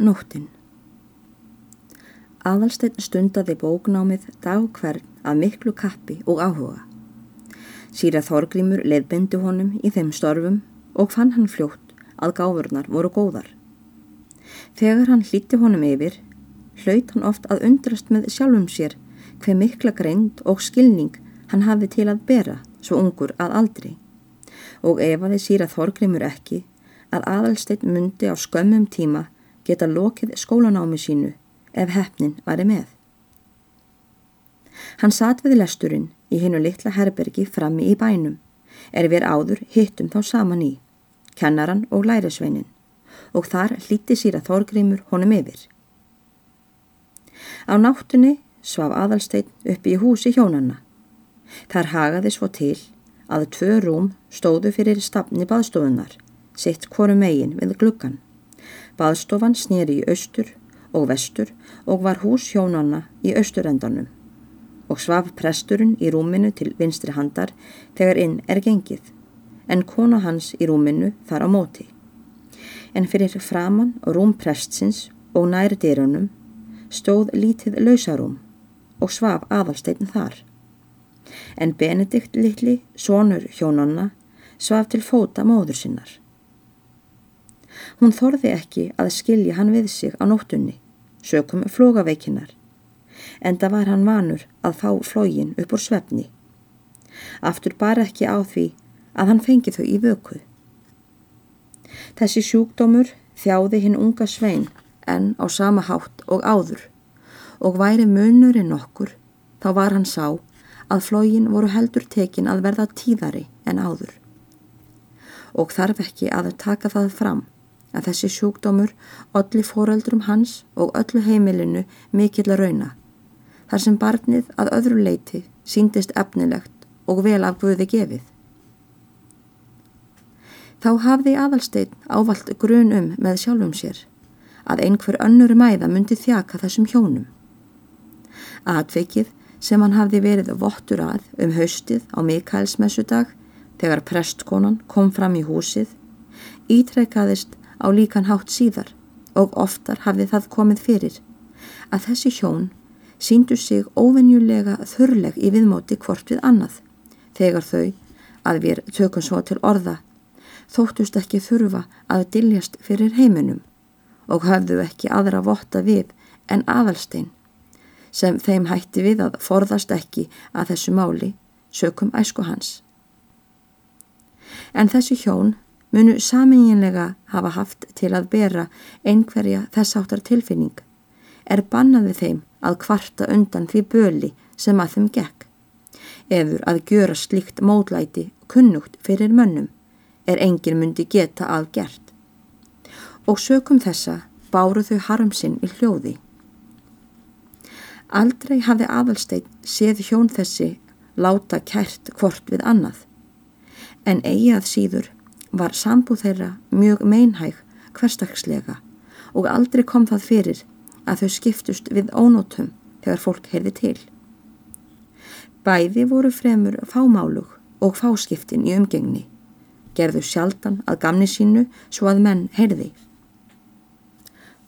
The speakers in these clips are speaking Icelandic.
nóttin Aðalsteinn stundaði bóknámið dag hvern af miklu kappi og áhuga. Sýra Þorgrímur leðbindi honum í þeim störfum og fann hann fljótt að gáfurnar voru góðar. Þegar hann hlíti honum yfir, hlaut hann oft að undrast með sjálfum sér hver mikla greind og skilning hann hafi til að bera svo ungur að aldri. Og ef að þið sýra Þorgrímur ekki, að aðalsteitt myndi á skömmum tíma geta lokið skólanámi sínu ef hefnin væri með. Hann satt við lesturinn í hennu litla herbergi frammi í bænum, er við áður hittum þá saman í, kennaran og lærisveinin, og þar hlíti síra Þorgrímur honum yfir. Á náttunni svaf aðalsteinn uppi í húsi hjónanna. Þar hagaði svo til að tvö rúm stóðu fyrir stafni baðstofunar sitt hvoru megin við gluggan. Baðstofan snýri í austur og vestur og var hús hjónanna í austurendanum og svaf presturinn í rúminu til vinstri handar þegar inn er gengið, en kona hans í rúminu þar á móti. En fyrir framann rúm prestsins og næri dyrunum stóð lítið lausarúm og svaf aðalstegn þar. En Benedikt litli, sonur hjónanna, svaf til fóta móður sinnar. Hún þorði ekki að skilja hann við sig á nóttunni, sökum flógaveikinnar, en það var hann vanur að fá flógin upp úr svefni. Aftur bara ekki á því að hann fengi þau í vöku. Þessi sjúkdómur þjáði hinn unga svein en á sama hátt og áður og væri munurinn okkur þá var hann sá að flógin voru heldur tekin að verða tíðari en áður. Og þarf ekki að taka það fram að þessi sjúkdómur olli fóreldrum hans og öllu heimilinu mikill að rauna, þar sem barnið að öðru leiti síndist efnilegt og vel af Guði gefið. Þá hafði aðalsteinn ávalt grun um með sjálfum sér að einhver önnur mæða myndi þjaka þessum hjónum. Atveikið sem hann hafði verið vottur að um haustið á Mikaelsmessudag þegar prestkonan kom fram í húsið ítrekkaðist á líkan hátt síðar og oftar hafði það komið fyrir að þessi hjón síndu sig óvenjulega þurrleg í viðmóti hvort við annað þegar þau, að við tökum svo til orða, þóttust ekki þurfa að diljast fyrir heiminum og hafðu ekki aðra votta við en aðalstein sem þeim hætti við að forðast ekki að þessu máli sökum æsku hans. En þessi hjón munu saminginlega hafa haft til að bera einhverja þess áttar tilfinning, er bannaði þeim að kvarta undan því böli sem að þeim gekk. Efur að gjöra slikt módlæti kunnugt fyrir mönnum er engin myndi geta að gert. Og sökum þessa báru þau harmsinn í hljóði. Aldrei hafði aðalsteit séð hjón þessi láta kært hvort við annað, en eigi að síður var sambúð þeirra mjög meinhæg hverstagslega og aldrei kom það fyrir að þau skiptust við ónótum þegar fólk heyrði til. Bæði voru fremur fámálug og fáskiptin í umgengni, gerðu sjaldan að gamni sínu svo að menn heyrði.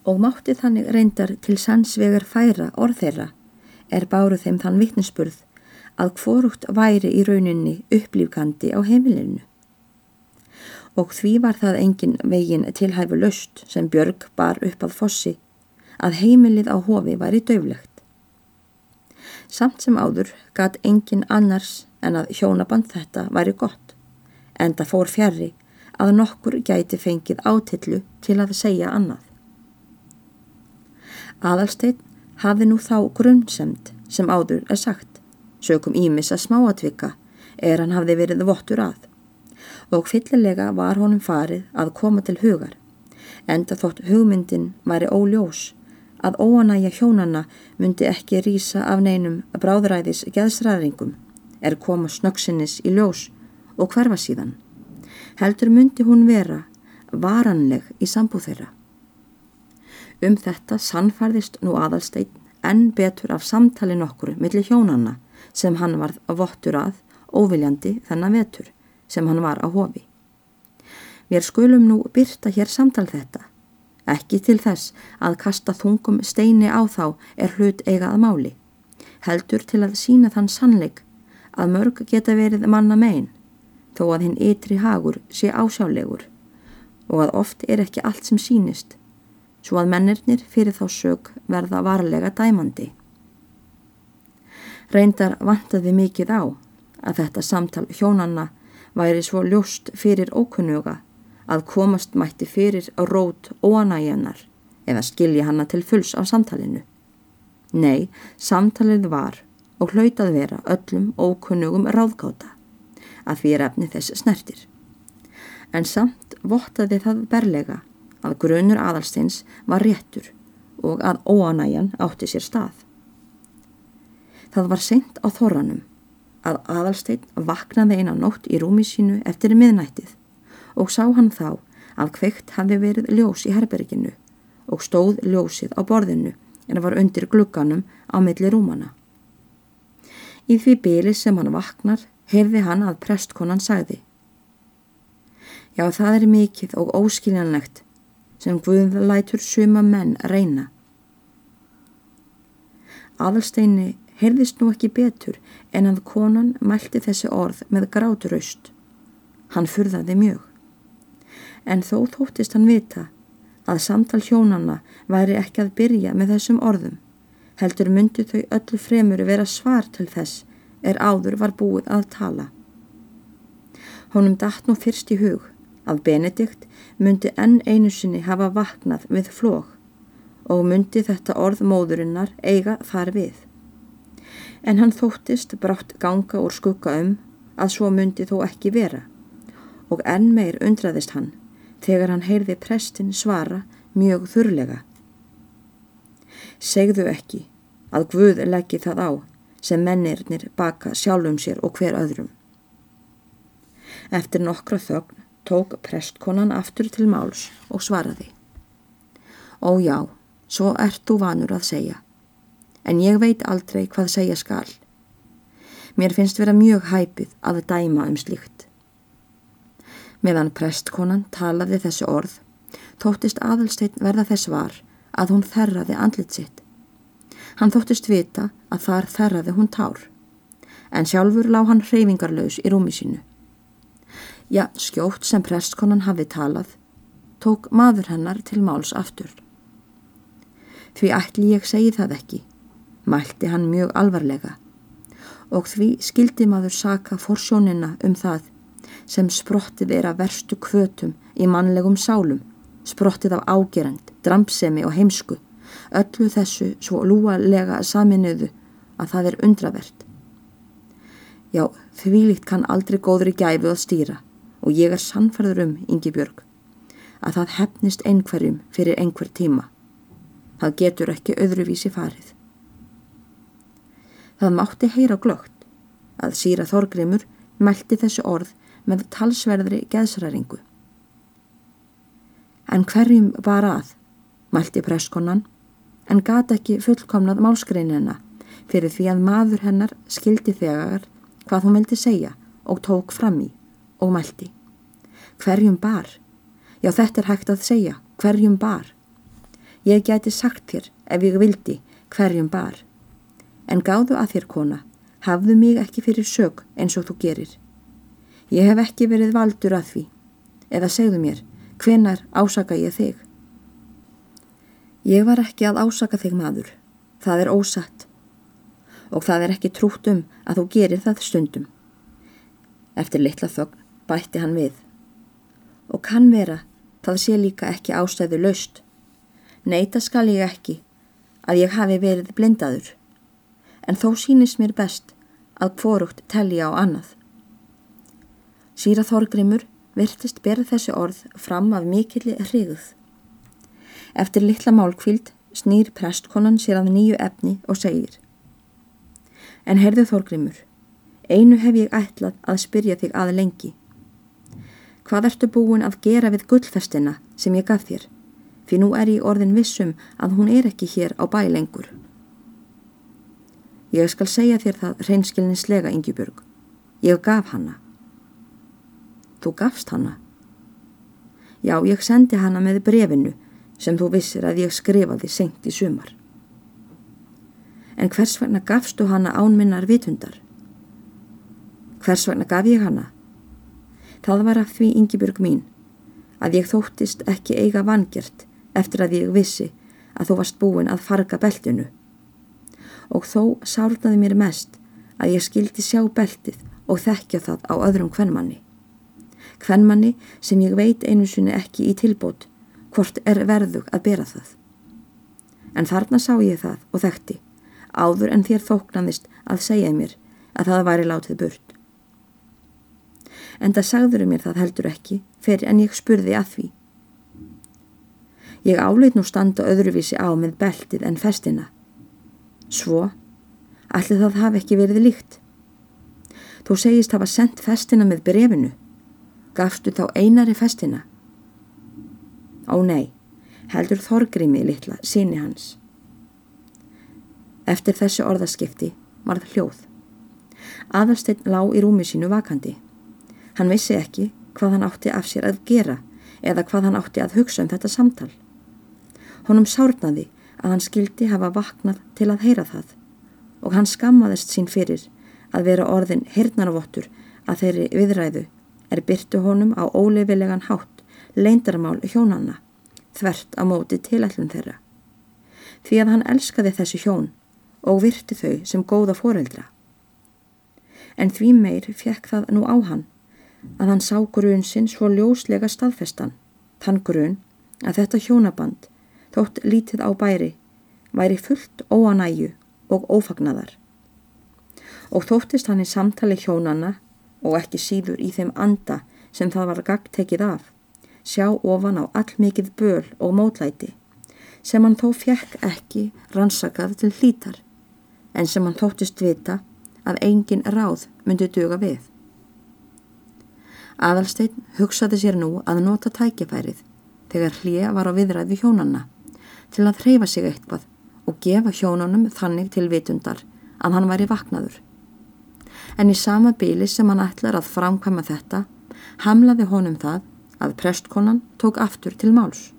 Og mátti þannig reyndar til sannsvegar færa orð þeirra er báru þeim þann vittnesburð að hvorugt væri í rauninni upplýfkandi á heimilinu og því var það engin vegin tilhæfu löst sem Björg bar upp að fossi að heimilið á hofi var í döflegt. Samt sem áður gat engin annars en að hjónaband þetta væri gott en það fór fjari að nokkur gæti fengið átillu til að segja annað. Aðalsteinn hafi nú þá grunnsemt sem áður er sagt, sökum ímis að smáatvika er hann hafði verið vottur að og fyllilega var honum farið að koma til hugar, enda þótt hugmyndin væri óljós að óanægja hjónanna myndi ekki rýsa af neinum bráðræðis geðsræðingum er koma snöksinnis í ljós og hverfa síðan. Heldur myndi hún vera varanleg í sambúð þeirra. Um þetta sannfærðist nú aðalsteinn enn betur af samtali nokkuru millir hjónanna sem hann varð vottur að óviljandi þennan vetur sem hann var á hofi. Mér skulum nú byrta hér samtal þetta, Ekki til þess að kasta þungum steini á þá er hlut eiga að máli. Heldur til að sína þann sannleik að mörg geta verið manna megin þó að hinn ytri hagur sé ásjálegur og að oft er ekki allt sem sínist svo að mennirnir fyrir þá sög verða varlega dæmandi. Reyndar vantaði mikið á að þetta samtal hjónanna væri svo ljóst fyrir ókunnuga að komast mætti fyrir á rót óanægjanar eða skilja hanna til fulls af samtalinu. Nei, samtalið var og hlautað vera öllum ókunnugum ráðgáta að er efni þess snertir. En samt vottaði það berlega að grunur aðalsteins var réttur og að óanægjan átti sér stað. Það var seint á þorranum að aðalstein vaknaði eina nótt í rúmi sínu eftir miðnættið og sá hann þá að kveikt hafi verið ljós í herberginu og stóð ljósið á borðinu en var undir glugganum á milli rúmana. Í því byli sem hann vaknar heyrði hann að prestkonan sagði Já það er mikið og óskiljanlegt sem Guð lætur suma menn reyna. Aðalsteini heyrðist nú ekki betur en að konan mælti þessi orð með gráturraust. Hann furðaði mjög en þó þóttist hann vita að samtal hjónanna væri ekki að byrja með þessum orðum, heldur myndi þau öllu fremur vera svar til þess er áður var búið að tala. Honum dætt nú fyrst í hug að Benedikt myndi enn einu sinni hafa vaknað við flók og myndi þetta orð móðurinnar eiga þar við. En hann þóttist brátt ganga úr skugga um að svo myndi þó ekki vera og enn meir undraðist hann þegar hann heyrði prestin svara mjög þurrlega. Segðu ekki að Guð leggi það á sem mennirnir baka sjálfum sér og hver öðrum. Eftir nokkra þögn tók prestkonan aftur til máls og svaraði. Ó já, svo ert þú vanur að segja, en ég veit aldrei hvað segja skal. Mér finnst vera mjög hæpið að dæma um slíkt. Meðan prestkonan talaði þessu orð, tóttist aðalsteinn verða þess var að hún þerraði andlit sitt. Hann þóttist vita að þar þerraði hún tár, en sjálfur lág hann hreyfingarlaus í rúmi sínu. Já, skjótt sem prestkonan hafi talað, tók maður hennar til máls aftur. Því ætli ég segi það ekki, mælti hann mjög alvarlega og því skildi maður saka forsjónina um það sem sprottið er að verstu kvötum í mannlegum sálum, sprottið af ágerand, drampsemi og heimsku, öllu þessu svo lúalega saminuðu að það er undravert. Já, þvílíkt kann aldrei góður í gæfu að stýra og ég er sannferður um, Ingi Björg, að það hefnist einhverjum fyrir einhver tíma. Það getur ekki öðruvísi farið. Það mátti heyra glögt að síra Þorgrymur mælti þessu orð með talsverðri geðsræringu. En hverjum var að, mælti presskonan, en gata ekki fullkomnað málskreinina fyrir því að maður hennar skildi þegar hvað hún vildi segja og tók fram í og mælti. Hverjum bar? Já þetta er hægt að segja, hverjum bar? Ég gæti sagt þér ef ég vildi hverjum bar. En gáðu að þér kona, hafðu mig ekki fyrir sög eins og þú gerir. Ég hef ekki verið valdur að því. Eða segðu mér, hvenar ásaka ég þig? Ég var ekki að ásaka þig maður. Það er ósatt. Og það er ekki trútt um að þú gerir það stundum. Eftir litla þögn bætti hann við. Og kann vera, það sé líka ekki ástæðu löst. Neita skal ég ekki að ég hafi verið blindaður. En þó sínist mér best að kvorugt telli á annað. Síra Þorgrimur virtist berð þessi orð fram af mikilli hriguð. Eftir litla málkvíld snýr prestkonan sér að nýju efni og segir En herðu Þorgrimur, einu hef ég ætlað að spyrja þig að lengi. Hvað ertu búin að gera við gullfestina sem ég gaf þér? Fyrir nú er ég orðin vissum að hún er ekki hér á bæ lengur. Ég skal segja þér það reynskilninslega, Ingjubjörg. Ég gaf hanna. Þú gafst hana? Já, ég sendi hana með brefinu sem þú vissir að ég skrifaði senkt í sumar. En hvers vegna gafstu hana ánminnar vitundar? Hvers vegna gaf ég hana? Það var af því yngibjörg mín að ég þóttist ekki eiga vangjert eftir að ég vissi að þú varst búin að farga beltinu. Og þó sárnaði mér mest að ég skildi sjá beltið og þekkja það á öðrum hvernmanni. Hvernmanni sem ég veit einu sinni ekki í tilbót hvort er verðug að bera það. En þarna sá ég það og þekkti, áður en þér þóknanist að segja mér að það væri látið burt. En það sagður mér það heldur ekki fyrir en ég spurði að því. Ég áleit nú standa öðruvísi á með beltið en festina. Svo, allir það hafi ekki verið líkt. Þú segist hafa sendt festina með brefinu. Gafstu þá einari festina? Ó nei, heldur Þorgrimi litla, síni hans. Eftir þessu orðaskipti varð hljóð. Aðalsteinn lá í rúmi sínu vakandi. Hann vissi ekki hvað hann átti af sér að gera eða hvað hann átti að hugsa um þetta samtal. Honum sárnaði að hann skildi hafa vaknað til að heyra það. Og hann skammaðist sín fyrir að vera orðin hirnarvottur að þeirri viðræðu er byrtu honum á óleifilegan hátt leindarmál hjónanna þvert á móti tilætlun þeirra. Því að hann elskaði þessi hjón og virti þau sem góða foreldra. En því meir fekk það nú á hann að hann sá grun sinn svo ljóslega staðfestan þann grun að þetta hjónaband þótt lítið á bæri væri fullt óanæju og ófagnadar og þóttist hann í samtali hjónanna og ekki síður í þeim anda sem það var gagtekið af, sjá ofan á allmikið böl og mótlæti, sem hann þó fjekk ekki rannsakað til hlítar, en sem hann þóttist vita að engin ráð myndi duga við. Aðalstein hugsaði sér nú að nota tækifærið þegar hlýja var á viðræði hjónanna til að hreyfa sig eitthvað og gefa hjónunum þannig til vitundar að hann væri vaknaður en í sama bíli sem hann ætlar að framkvæma þetta hamlaði honum það að prestkonan tók aftur til máls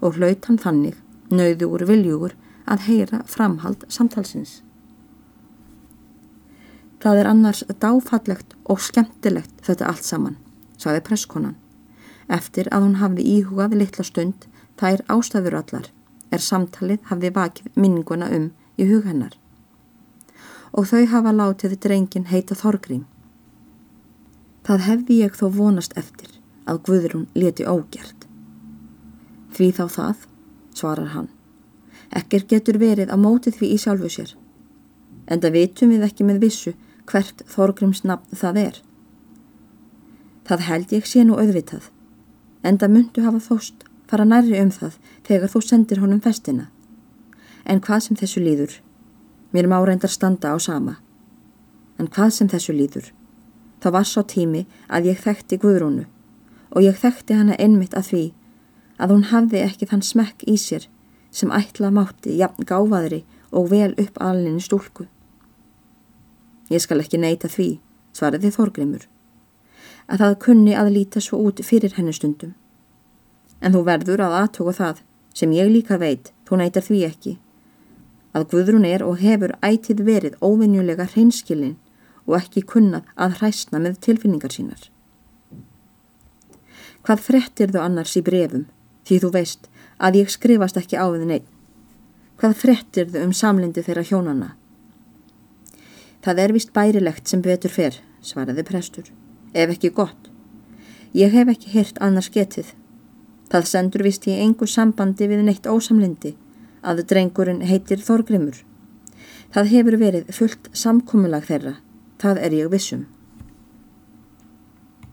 og hlaut hann þannig nöyðugur viljugur að heyra framhald samtalsins. Það er annars dáfallegt og skemmtilegt þetta allt saman, saði presskonan. Eftir að hún hafði íhugað litla stund þær ástæður allar er samtalið hafði vakið minninguna um í hug hennar og þau hafa látið drengin heita Þorgrím. Það hefði ég þó vonast eftir að Guðrún leti ógjert. Því þá það, svarar hann. Ekkert getur verið að móti því í sjálfu sér. En það vitum við ekki með vissu hvert Þorgríms nafn það er. Það held ég sé nú auðvitað, en það myndu hafa þóst fara nærri um það þegar þú sendir honum festina. En hvað sem þessu líður Mér má reyndar standa á sama. En hvað sem þessu líður? Það var svo tími að ég þekkti Guðrúnu og ég þekkti hana einmitt að því að hún hafði ekki þann smekk í sér sem ætla mátti jafn gáfaðri og vel upp alninni stúlku. Ég skal ekki neyta því, svariði Þorgrimur, að það kunni að líta svo út fyrir henni stundum. En þú verður að aðtóka það sem ég líka veit, þú neytar því ekki að Guðrún er og hefur ætið verið óvinjulega hreinskilin og ekki kunnað að hræsna með tilfinningar sínar. Hvað frettir þú annars í brefum því þú veist að ég skrifast ekki á við neitt? Hvað frettir þú um samlindi þeirra hjónanna? Það er vist bærilegt sem betur fer, svaraði prestur, ef ekki gott. Ég hef ekki hirt annars getið. Það sendur vist í engu sambandi við neitt ósamlindi að drengurinn heitir Þorgrimur. Það hefur verið fullt samkómulag þeirra, það er ég vissum.